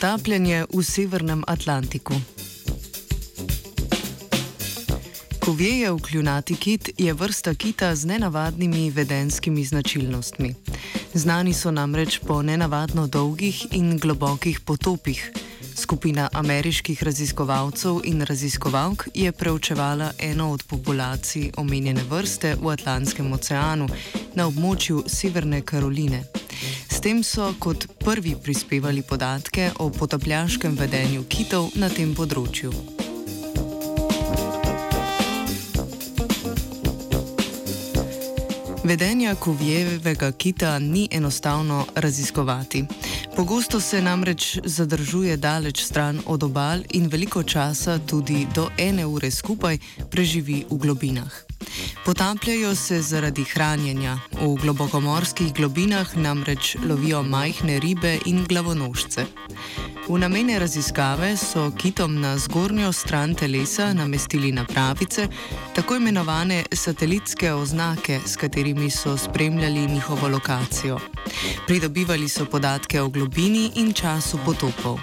Potapljanje v Severnem Atlantiku. Kovjejev kljunati kit je vrsta kita z nenavadnimi vedenskimi značilnostmi. Znani so namreč po nenavadno dolgih in globokih potopih. Skupina ameriških raziskovalcev in raziskovalk je preučevala eno od populacij omenjene vrste v Atlantskem oceanu na območju Severne Karoline. S tem so kot prvi prispevali podatke o potapljaškem vedenju kitov na tem področju. Vedenja kovjevega kita ni enostavno raziskovati. Pogosto se namreč zadržuje daleč stran od obal in veliko časa, tudi do ene ure skupaj, preživi v globinah. Potapljajo se zaradi hranjenja, v globokomorskih globinah namreč lovijo majhne ribe in glavonožce. V namene raziskave so kitom na zgornjo stran telesa namestili napravice, tako imenovane satelitske oznake, s katerimi so spremljali njihovo lokacijo. Pridobivali so podatke o globini in času potopov.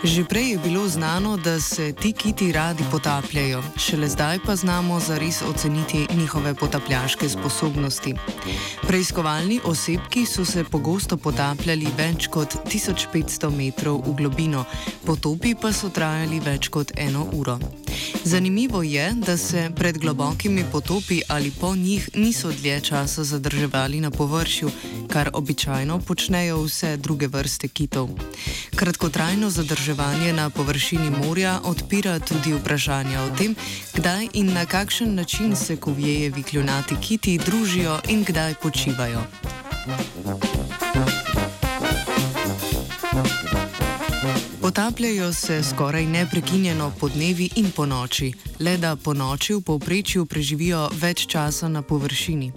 Že prej je bilo znano, da se ti kiti radi potapljajo, šele zdaj pa znamo zares oceniti njihove potapljaške sposobnosti. Preiskovalni osebki so se pogosto potapljali več kot 1500 metrov v globino, potopi pa so trajali več kot eno uro. Zanimivo je, da se pred globokimi potopi ali po njih niso dlje časa zadrževali na površju, kar običajno počnejo vse druge vrste kitov. Kratkotrajno zadrževanje na površini morja odpira tudi vprašanja o tem, kdaj in na kakšen način se kovjejevi kljunati kiti družijo in kdaj počivajo. Potapljajo se skoraj neprekinjeno po dnevi in po noči, le da po noči v povprečju preživijo več časa na površini.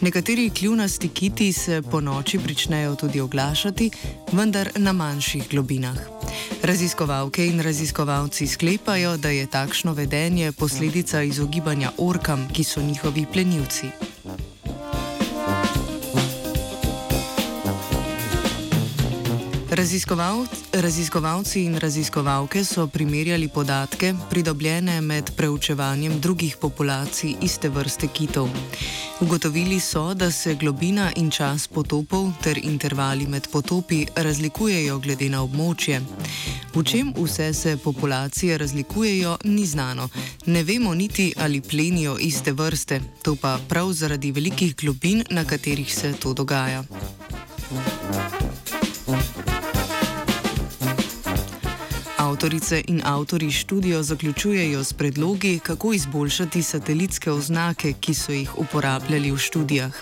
Nekateri kljunasti kiti se po noči pričnejo tudi oglašati, vendar na manjših globinah. Raziskovalke in raziskovalci sklepajo, da je takšno vedenje posledica izogibanja orkam, ki so njihovi plenilci. Raziskoval, raziskovalci in raziskovalke so primerjali podatke, pridobljene med preučevanjem drugih populacij iste vrste kitov. Ugotovili so, da se globina in čas potopov ter intervali med potopi razlikujejo glede na območje. V čem vse se populacije razlikujejo, ni znano. Ne vemo niti, ali plenijo iste vrste, to pa prav zaradi velikih globin, na katerih se to dogaja. Avtorice in avtori študijo zaključujejo s predlogi, kako izboljšati satelitske oznake, ki so jih uporabljali v študijah.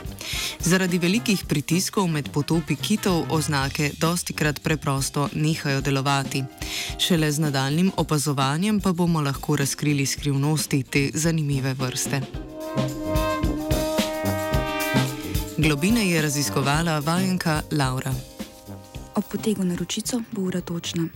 Zaradi velikih pritiskov med potopi kitov oznake dosti krat preprosto nehajo delovati. Šele z nadaljnim opazovanjem pa bomo lahko razkrili skrivnosti te zanimive vrste. Globine je raziskovala vajenka Laura. Ob potegu na ročico bo ura točna.